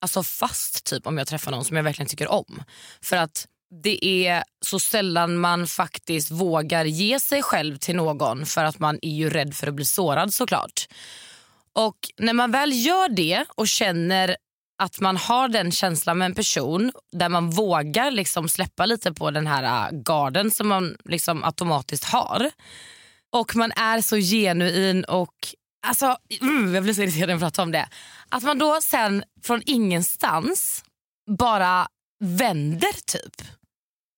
alltså, fast typ om jag träffar någon som jag verkligen tycker om. För att det är så sällan man faktiskt vågar ge sig själv till någon för att man är ju rädd för att bli sårad såklart. Och när man väl gör det och känner att man har den känslan med en person där man vågar liksom släppa lite på den här äh, garden som man liksom automatiskt har och man är så genuin och alltså, mm, jag blir så irriterad när jag pratar om det. Att man då sen från ingenstans bara vänder typ.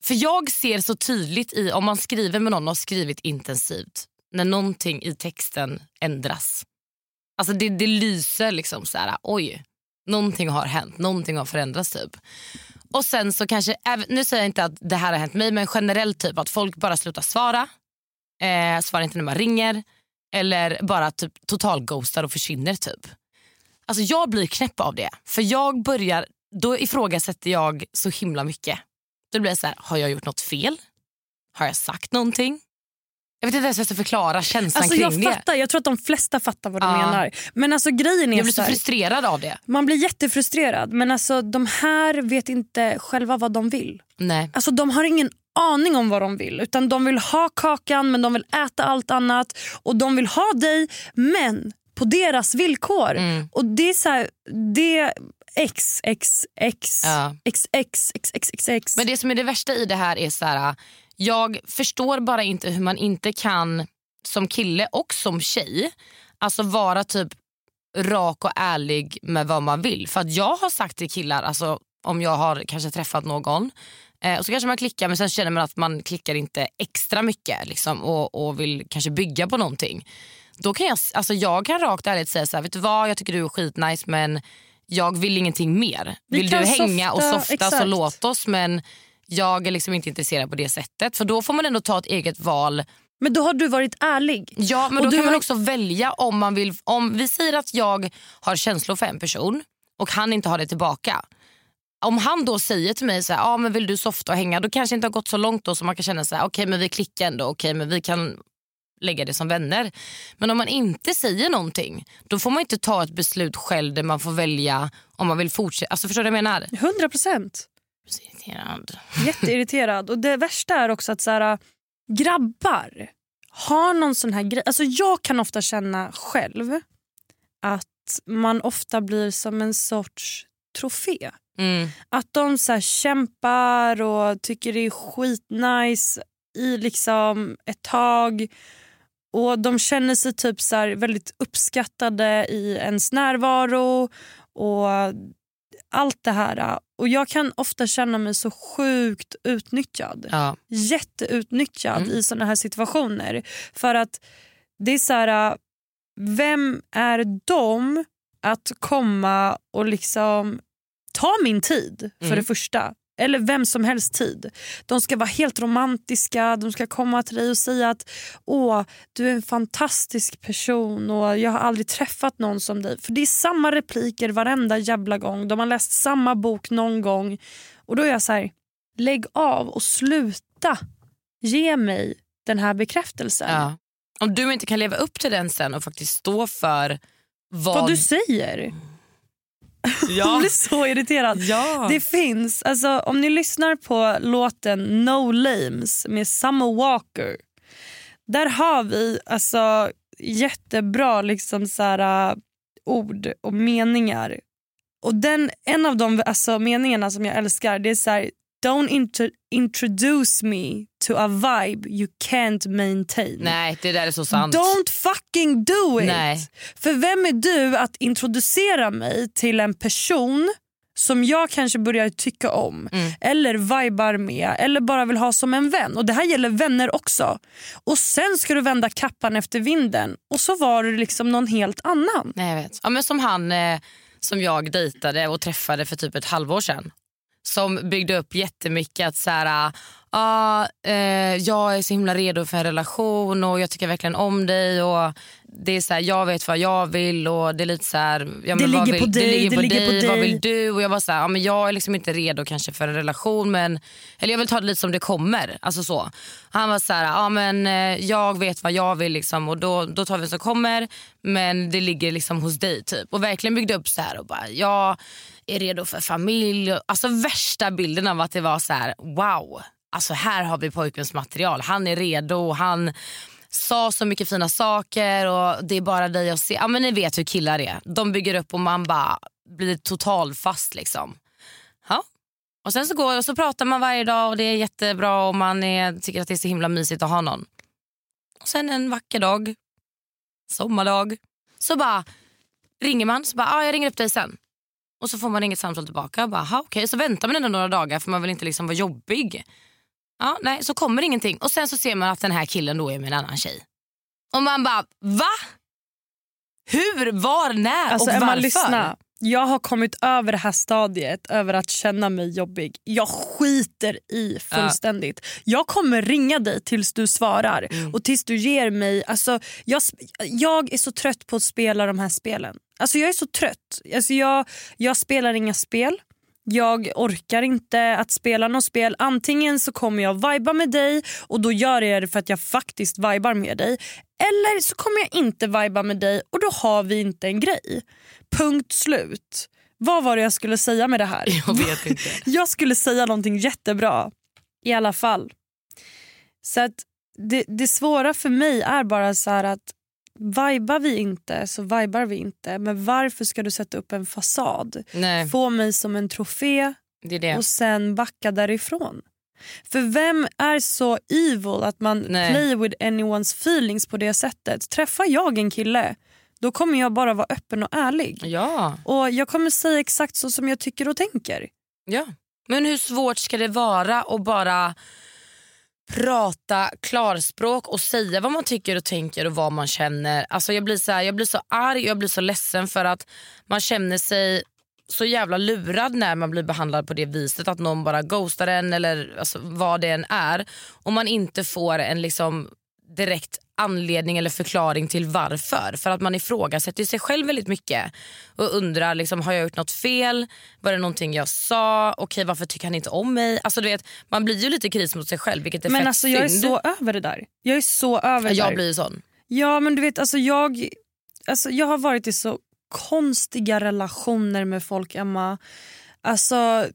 För jag ser så tydligt i om man skriver med någon och har skrivit intensivt när någonting i texten ändras. Alltså det, det lyser liksom så här, oj, någonting har hänt, någonting har förändrats typ. Och sen så kanske, nu säger jag inte att det här har hänt mig men generellt typ att folk bara slutar svara eh, svarar inte när man ringer eller bara typ total ghostar och försvinner typ. Alltså jag blir knäpp av det. För jag börjar, då ifrågasätter jag så himla mycket. Då blir jag så här, har jag gjort något fel? Har jag sagt någonting? Jag vet inte ens hur jag ska förklara känslan Alltså, kring jag det. fattar, jag tror att de flesta fattar vad du Ja. menar. Men alltså grejen är Jag blir så här- frustrerad av det. Man blir jättefrustrerad men alltså de här vet inte själva vad de vill. Nej. Alltså de har ingen aning om vad de vill utan de vill ha kakan men de vill äta allt annat och de vill ha dig men på deras villkor. Mm. Och det är så här, det x, x, x, Ja. x, x, x, x, x, x. Men det som är det värsta i det här är så här, jag förstår bara inte hur man inte kan som kille och som tjej alltså vara typ rak och ärlig med vad man vill. För att jag har sagt till killar, alltså, om jag har kanske träffat någon eh, och så kanske man klickar men sen känner man att man klickar inte extra mycket liksom, och, och vill kanske bygga på någonting. Då kan jag, alltså, jag kan rakt ärligt säga så här, vet du vad jag tycker du är skitnice men jag vill ingenting mer. Vi Vill du hänga och softa, softa så exakt. låt oss men jag är liksom inte intresserad på det sättet. För då får man ändå ta ett eget val. Men då har du varit ärlig. Ja men Och då kan man har- också välja om man vill. Om vi säger att jag har känslor för en person och han inte har det tillbaka. Om han då säger till mig så här, ah, men vill du softa och hänga då kanske inte har gått så långt då så man kan känna så här, okej men vi klickar ändå, okej men vi kan lägga det som vänner. Men om man inte säger någonting då får man inte ta ett beslut själv där man får välja om man vill fortsätta. Alltså förstår du vad jag menar? 100 procent. Irriterad. Jätteirriterad. Och det värsta är också att så här, grabbar har någon sån här grej. Alltså jag kan ofta känna själv att man ofta blir som en sorts trofé. Mm. Att de så kämpar och tycker det är skitnice i liksom ett tag. Och De känner sig typ så här väldigt uppskattade i ens närvaro. och allt det här. Och jag kan ofta känna mig så sjukt utnyttjad. Ja. Jätteutnyttjad Mm. i såna här situationer. För att det är så här, vem är de att komma och liksom ta min tid för Mm. det första. Eller vem som helst tid. De ska vara helt romantiska, de ska komma till dig och säga att åh, du är en fantastisk person och jag har aldrig träffat någon som dig. För det är samma repliker varenda jävla gång. De har läst samma bok någon gång. Och då är jag så här, lägg av och sluta ge mig den här bekräftelsen. Ja. Om du inte kan leva upp till den sen och faktiskt stå för vad, Vad du säger. Ja. Jag blir så irriterad. Ja. Det finns, alltså, om ni lyssnar på låten No Lames med Summer Walker. Där har vi alltså jättebra liksom, så här, uh, ord och meningar. Och den, En av de alltså, meningarna som jag älskar det är så här Don't intro- introduce me to a vibe you can't maintain. Nej, det där är så sant. Don't fucking do it! Nej. För vem är du att introducera mig till en person som jag kanske börjar tycka om Mm. eller vibar med eller bara vill ha som en vän. Och Det här gäller vänner också. Och Sen ska du vända kappan efter vinden och så var du liksom någon helt annan. Nej, jag vet. Ja, men som han eh, som jag dejtade och träffade för typ ett halvår sedan. Som byggde upp jättemycket att så här, ah, eh, jag är så himla redo för en relation och jag tycker verkligen om dig. Och det är så här, Jag vet vad jag vill och det är lite så här, ja, Det ligger på vill, dig, det ligger det på ligger på dig, vad dig. vill du? Och jag var så här, ja, men jag är liksom inte redo kanske för en relation men eller jag vill ta det lite som det kommer. Alltså så. Han var så här, ja, men, eh, jag vet vad jag vill liksom, och då, då tar vi det som kommer men det ligger liksom hos dig. typ. Och verkligen byggde upp så här och bara jag är redo för familj. Alltså värsta bilden av att det var så här wow. Alltså här har vi pojkens material. Han är redo. Han sa så mycket fina saker och det är bara dig att se. Ja, men ni vet hur killar är. De bygger upp och man bara blir totalfast liksom. Ja. Och sen så går och så pratar man varje dag och det är jättebra och man är, tycker att det är så himla mysigt att ha någon. Och sen en vacker dag, sommardag, så bara ringer man. Så bara, ah, jag ringer upp dig sen. Och så får man inget samtal tillbaka. Bara, "Ha, okej. Så väntar man ändå några dagar för man vill inte liksom vara jobbig. Ja, nej, så kommer ingenting. Och sen så ser man att den här killen då är med en annan tjej. Och man bara, va? Hur, var, när Alltså och Emma, varför? lyssna. Jag har kommit över det här stadiet över att känna mig jobbig. Jag skiter i fullständigt. Jag kommer ringa dig tills du svarar Mm. och tills du ger mig... Alltså, jag, jag är så trött på att spela de här spelen. Alltså, jag är så trött. Alltså, jag, jag spelar inga spel. Jag orkar inte att spela något spel. Antingen så kommer jag viba med dig och då gör jag det för att jag faktiskt vibar med dig. Eller så kommer jag inte viba med dig och då har vi inte en grej. Punkt slut. Vad var det jag skulle säga med det här? Jag vet inte. Jag skulle säga någonting jättebra. I alla fall. Så att det, det svåra för mig är bara så här att vibar vi inte så vibar vi inte. Men varför ska du sätta upp en fasad? Nej. Få mig som en trofé Det det. och sen backa därifrån. För vem är så evil att man Nej. play with anyone's feelings på det sättet? Träffar jag en kille då kommer jag bara vara öppen och ärlig. Ja. Och Jag kommer säga exakt så som jag tycker och tänker. Ja. Men hur svårt ska det vara att bara prata klarspråk och säga vad man tycker och tänker och vad man känner. Alltså jag, blir så här, jag blir så arg och jag blir så ledsen för att man känner sig så jävla lurad när man blir behandlad på det viset. Att någon bara ghostar en eller alltså, vad det än är. Och man inte får en liksom direkt anledning eller förklaring till varför. För att man ifrågasätter sig själv väldigt mycket och undrar liksom, har jag gjort något fel? Var det någonting jag sa? Okej varför tycker han inte om mig? Alltså, du vet, man blir ju lite kris mot sig själv vilket är Men fett alltså jag är synd. så över det där. Jag är så över det jag där. blir sån. Ja men du vet alltså jag, alltså jag har varit i så konstiga relationer med folk Emma. Alltså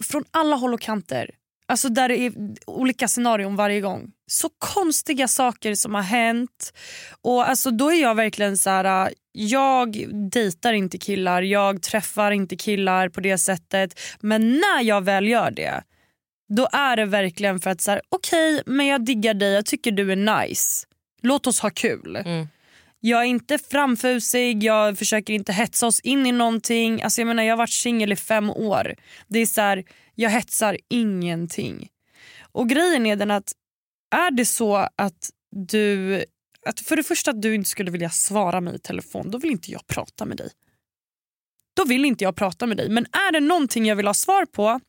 från alla håll och kanter. Alltså där det är olika scenarion varje gång. Så konstiga saker som har hänt. Och alltså då är jag verkligen så här. Jag dejtar inte killar, jag träffar inte killar på det sättet. Men när jag väl gör det då är det verkligen för att så här, okej men jag diggar dig, jag tycker du är nice. Låt oss ha kul. Mm. Jag är inte framfusig, jag försöker inte hetsa oss in i någonting. Alltså jag menar jag har varit singel i fem år. Det är så här, jag hetsar ingenting. Och grejen är den att är det så att du, att för det första att du inte skulle vilja svara mig i telefon, då vill inte jag prata med dig. Då vill inte jag prata med dig. Men är det någonting jag vill ha svar på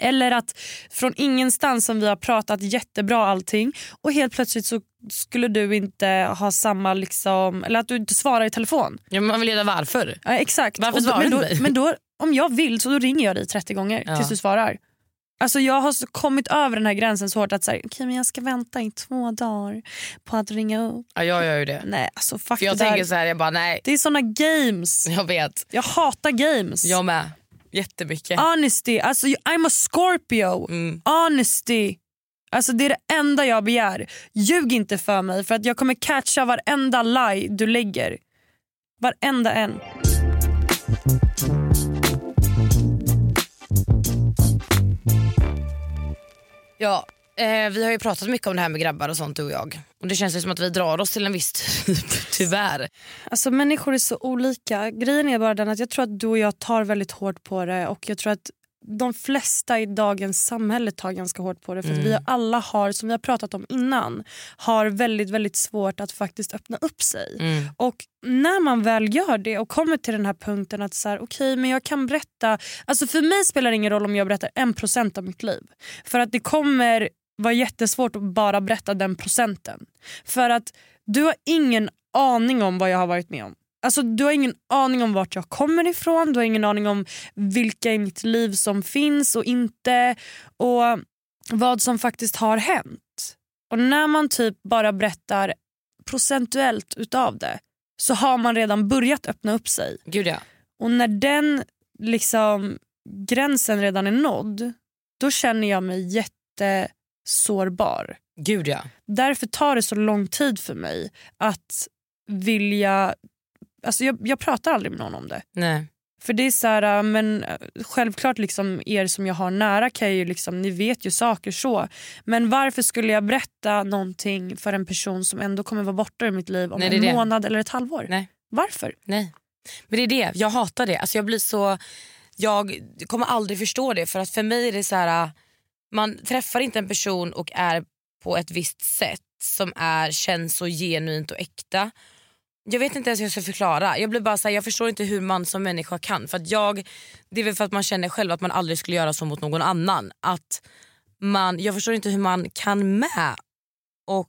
eller att från ingenstans som vi har pratat jättebra allting och helt plötsligt så skulle du inte ha samma liksom, eller att du inte svarar i telefon. Ja, man vill veta varför. Ja, exakt. Varför svarar du då, mig? men då, om jag vill så då ringer jag dig 30 gånger Ja. tills du svarar. Alltså jag har så kommit över den här gränsen så hårt att säga, okay, men jag ska vänta i två dagar på att ringa upp. Ja, jag gör ju det. Nej alltså fuck För jag det tänker så här, jag bara nej. Det är såna games. Jag vet. Jag hatar games. Jag med. Jättemycket. Honesty, alltså I'm a Scorpio. Mm. Honesty. Alltså det är det enda jag begär. Ljug inte för mig för att jag kommer catcha varenda lie du lägger. Varenda en. Ja, eh, vi har ju pratat mycket om det här med grabbar och sånt du och jag. Och det känns ju som att vi drar oss till en viss typ, tyvärr. Alltså människor är så olika. Grejen är bara den att jag tror att du och jag tar väldigt hårt på det och jag tror att de flesta i dagens samhälle tar ganska hårt på det för Mm. vi alla har, som vi har pratat om innan, har väldigt väldigt svårt att faktiskt öppna upp sig. Mm. Och när man väl gör det och kommer till den här punkten att så här, okej men jag kan berätta, alltså för mig spelar det ingen roll om jag berättar en procent av mitt liv. För att det kommer vara jättesvårt att bara berätta den procenten. För att du har ingen aning om vad jag har varit med om. Alltså, du har ingen aning om vart jag kommer ifrån, du har ingen aning om vilka i mitt liv som finns och inte och vad som faktiskt har hänt. Och när man typ bara berättar procentuellt utav det så har man redan börjat öppna upp sig. Gud ja. Och när den liksom gränsen redan är nådd då känner jag mig jättesårbar. Gud ja. Därför tar det så lång tid för mig att vilja... Alltså jag, jag pratar aldrig med någon om det. Nej. För det är så här, äh, men äh, självklart liksom er som jag har nära kan ju liksom, ni vet ju saker så. Men varför skulle jag berätta någonting för en person som ändå kommer vara borta ur mitt liv om Nej, en det. månad eller ett halvår? Nej. Varför? Nej. Men det är det, jag hatar det. Alltså jag blir så... Jag kommer aldrig förstå det för att för mig är det så här... äh, Man träffar inte en person och är på ett visst sätt som är, känns så genuint och äkta. Jag vet inte ens hur jag ska förklara. Jag blir bara så här, jag förstår inte hur man som människa kan. För att jag, det är väl för att man känner själv att man aldrig skulle göra så mot någon annan. Att man, jag förstår inte hur man kan med. Och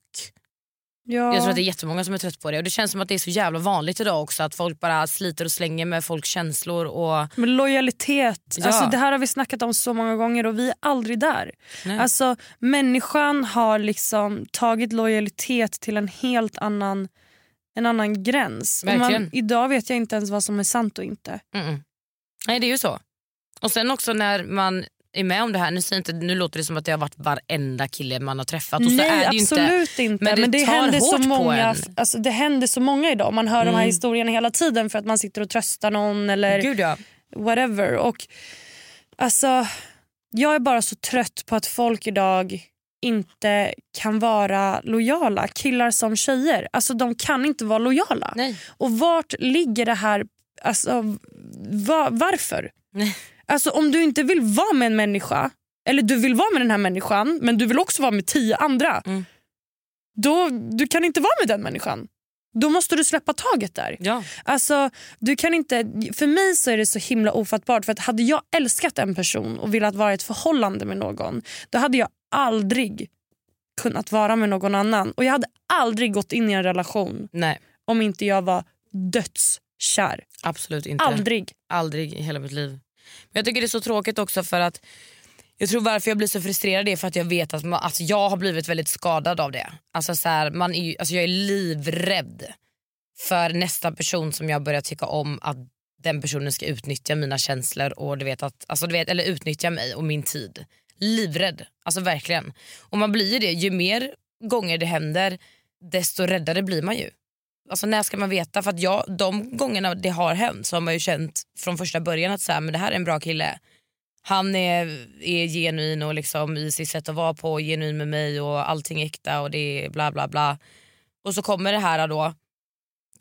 Ja. jag tror att det är jättemånga som är trött på det. Och det känns som att det är så jävla vanligt idag också att folk bara sliter och slänger med folks känslor. Och... Men lojalitet, Ja. alltså det här har vi snackat om så många gånger och vi är aldrig där. Nej. Alltså Människan har liksom tagit lojalitet till en helt annan, en annan gräns. Man, idag vet jag inte ens vad som är sant och inte. Mm-mm. Nej det är ju så. Och sen också när man är med om det här, nu, säger inte, nu låter det som att det har varit varenda kille man har träffat. Och så Nej är det absolut inte. Men det, Men det, händer så många, alltså, det händer så många idag. Man hör de här Mm. historierna hela tiden för att man sitter och tröstar någon eller Gud ja. whatever. Och, alltså, jag är bara så trött på att folk idag inte kan vara lojala. Killar som tjejer. Alltså de kan inte vara lojala. Nej. Och vart ligger det här... Alltså, va, varför? Nej. Alltså om du inte vill vara med en människa, eller du vill vara med den här människan men du vill också vara med tio andra. Mm. Då, du kan inte vara med den människan. Då måste du släppa taget där. Ja. Alltså, du kan inte, för mig så är det så himla ofattbart. För att Hade jag älskat en person och velat vara i ett förhållande med någon då hade jag aldrig kunnat vara med någon annan. Och Jag hade aldrig gått in i en relation Nej, om inte jag var dödskär. absolut inte. Aldrig. Aldrig i hela mitt liv. Men Jag tycker det är så tråkigt också för att jag tror varför jag blir så frustrerad är för att jag vet att man, alltså jag har blivit väldigt skadad av det. Alltså så här, man är alltså jag är livrädd för nästa person som jag börjar tycka om att den personen ska utnyttja mina känslor och du vet att, alltså du vet, eller utnyttja mig och min tid. Livrädd, alltså verkligen. Och man blir ju det, ju mer gånger det händer desto räddare blir man ju. Alltså när ska man veta? För att jag, de gångerna det har hänt så har man ju känt från första början att så här, men det här är en bra kille. Han är, är genuin och liksom i sitt sätt att vara på, genuin med mig och allting är äkta och det är bla bla bla. Och så kommer det här då,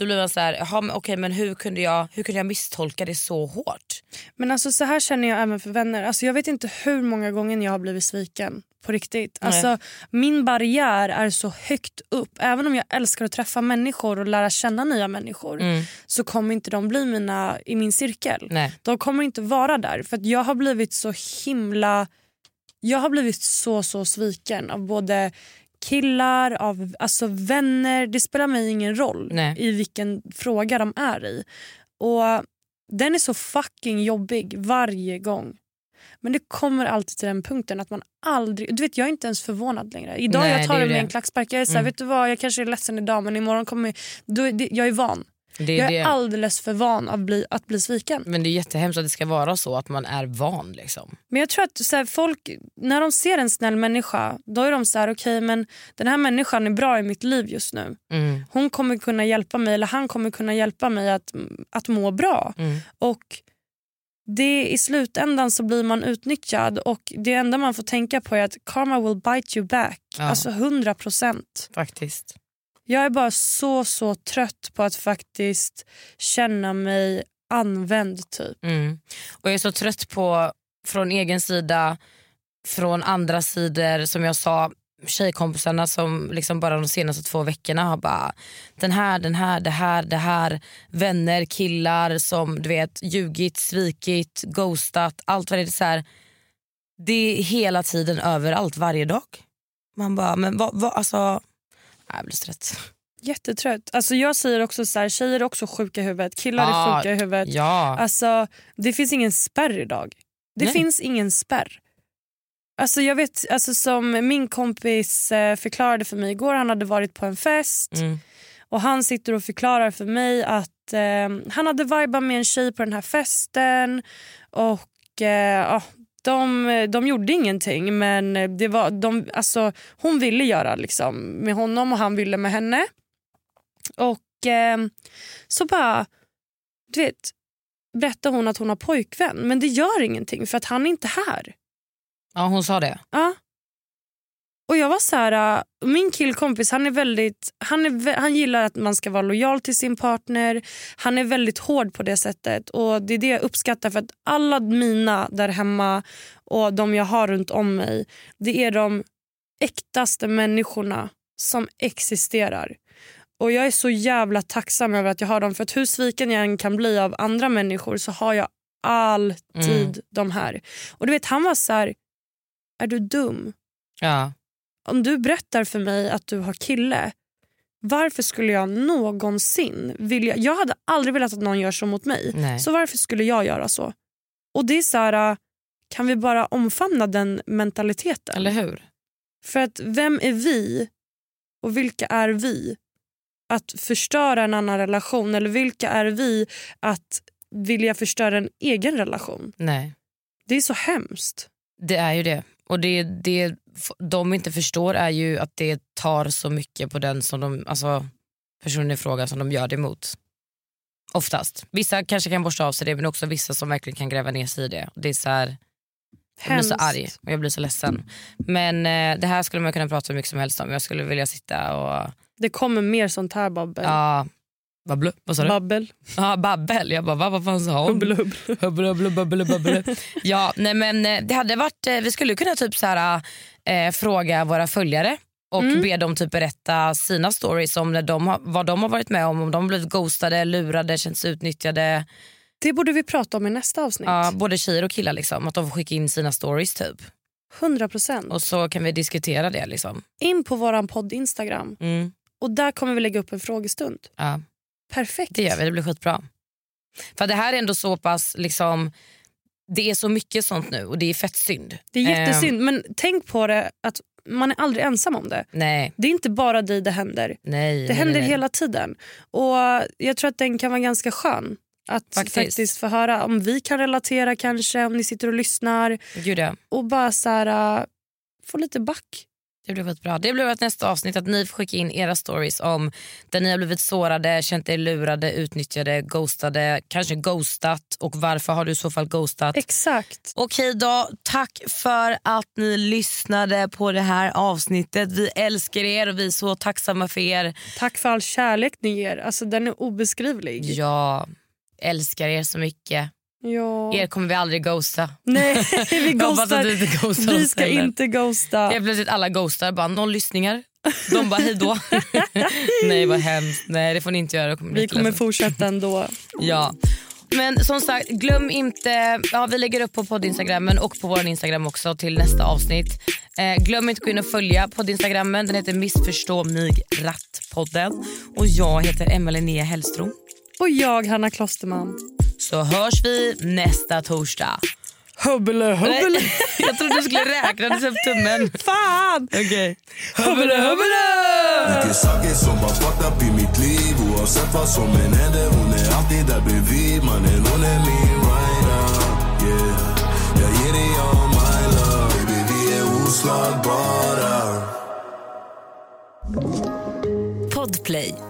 då blir man så här, jaha, men, okej, men hur kunde, jag, hur kunde jag misstolka det så hårt? Men alltså så här känner jag även för vänner. Alltså jag vet inte hur många gånger jag har blivit sviken. På riktigt. Nej. Alltså, min barriär är så högt upp. Även om jag älskar att träffa människor och lära känna nya människor Mm. så kommer inte de bli mina i min cirkel. Nej. De kommer inte vara där. För att jag har blivit så himla... Jag har blivit så så sviken av både killar, av alltså vänner. Det spelar mig ingen roll Nej. i vilken fråga de är i. Och Den är så fucking jobbig varje gång. Men det kommer alltid till den punkten att man aldrig... Du vet, Jag är inte ens förvånad längre. Idag Nej, jag tar det med det. en klackspark. Jag är så här, Mm. vet du vad, jag kanske är ledsen idag men imorgon kommer... Då, det, jag är van. Det är jag är det. alldeles för van att bli, att bli sviken. Men det är jättehemskt att det ska vara så att man är van. Liksom. Men jag tror att så här, folk, när de ser en snäll människa, då är de så här, okej men den här människan är bra i mitt liv just nu. Mm. Hon kommer kunna hjälpa mig, eller han kommer kunna hjälpa mig att, att må bra. Mm. Och det i slutändan så blir man utnyttjad och det enda man får tänka på är att karma will bite you back. Ja. Alltså 100 procent. Faktiskt. Jag är bara så så trött på att faktiskt känna mig använd typ. Mm. Och jag är så trött på, från egen sida, från andra sidor, som jag sa, tjejkompisarna som liksom bara de senaste två veckorna har bara den här, den här, det här, det här. Vänner, killar som du vet ljugit, svikit, ghostat. Allt vad det är. Så här, det är hela tiden överallt, varje dag. Man bara, men vad, vad alltså... Jag blir så trött. Jättetrött. Alltså jag säger också så här, tjejer är också sjuka i huvudet, killar är sjuka i huvudet. ja. Alltså, det finns ingen spärr idag. Det Nej. finns ingen spärr. Alltså jag vet, alltså som min kompis eh, förklarade för mig igår, han hade varit på en fest Mm. och han sitter och förklarar för mig att eh, han hade vibat med en tjej på den här festen och eh, de, de gjorde ingenting men det var, de, alltså, hon ville göra liksom, med honom och han ville med henne. Och eh, så bara, du vet, berättar hon att hon har pojkvän men det gör ingenting för att han är inte här. Ja, hon sa det. Ja. Och jag var så här, äh, min killkompis han är väldigt, han, är, han gillar att man ska vara lojal till sin partner. Han är väldigt hård på det sättet och det är det jag uppskattar för att alla mina där hemma och de jag har runt om mig det är de äktaste människorna som existerar. Och jag är så jävla tacksam över att jag har dem för att hur sviken jag än kan bli av andra människor så har jag alltid Mm. de här. Och du vet han var så här, är du dum? Ja. Om du berättar för mig att du har kille, varför skulle jag någonsin vilja... Jag hade aldrig velat att någon gör så mot mig. Nej. Så varför skulle jag göra så? Och det är så här, äh, kan vi bara omfamna den mentaliteten? Eller hur? För att vem är vi och vilka är vi att förstöra en annan relation? Eller vilka är vi att vilja förstöra en egen relation? Nej. Det är så hemskt. Det är ju det. Och det, det de inte förstår är ju att det tar så mycket på den som de, alltså personen i fråga som de gör det emot. Oftast. Vissa kanske kan borsta av sig det men också vissa som verkligen kan gräva ner sig i det. Det är så här, jag blir så arg och jag blir så ledsen. Men eh, det här skulle man kunna prata hur mycket som helst om. Jag skulle vilja sitta och... Det kommer mer sånt här babbel. Ja, babbel. Vad sa du? Babbel. Ja, babbel. Jag bara, va, vad fan sa hon? Hubbel, hubbel. Hubbel, hubbel, hubbel, hubbel. ja, nej, men eh, det hade varit, eh, vi skulle kunna typ så här, eh, fråga våra följare och Mm. be dem typ berätta sina stories om när de vad de har varit med om. Om de blivit ghostade, lurade, känts utnyttjade. Det borde vi prata om i nästa avsnitt. Ja, både tjejer och killar. Liksom, att de får skicka in sina stories typ. 100 procent. Och så kan vi diskutera det. Liksom. In på vår podd Instagram. Mm. Och där kommer vi lägga upp en frågestund. Ja. Perfekt. Det gör vi, det blir skitbra. För det här är ändå så pass, liksom, det är så mycket sånt nu och det är fett synd. Det är jättesynd. Ehm, Men tänk på det att man är aldrig ensam om det. nej, Det är inte bara dig det händer. nej. Det nej, händer nej, nej. hela tiden. Och Jag tror att den kan vara ganska skön. Att Faktiskt. faktiskt, få höra om vi kan relatera kanske, om ni sitter och lyssnar. Gud ja. Och bara så här, äh, få lite back. Det blir skitbra. Det blir ett nästa avsnitt att ni får skicka in era stories om där ni har blivit sårade, känt er lurade, utnyttjade, ghostade, kanske ghostat och varför har du i så fall ghostat? Exakt. Okej då, tack för att ni lyssnade på det här avsnittet. Vi älskar er och vi är så tacksamma för er. Tack för all kärlek ni ger. Alltså, den är obeskrivlig. Ja, älskar er så mycket. Ja. Er kommer vi aldrig ghosta. Nej, vi ghostar. vi inte ghostar Vi ska heller. inte ghosta. Helt plötsligt alla ghostar, bara noll lyssningar. De bara hej då. Nej vad hemskt. Nej det får ni inte göra. Kommer Vi kommer fortsätta ändå. Ja. Men som sagt, glöm inte, ja, vi lägger upp på poddinstagrammen och på vår Instagram också till nästa avsnitt. Eh, glöm inte att gå in och följa poddinstagrammen. Den heter Missförstå mig rätt-podden. Och jag heter Emma Linnea Hellström. Och jag, Hanna Klosterman. Så hörs vi nästa torsdag. Hubbele. Nej, Jag trodde du skulle räkna, du upp tummen. Fan! Okej. Hubbele, hubbele! Mycket saker som har fucked up i mitt liv Oavsett vad som än händer Hon är alltid där bredvid Mannen hon är min rider yeah. Jag ger dig all my love Baby vi är oslagbara Podplay.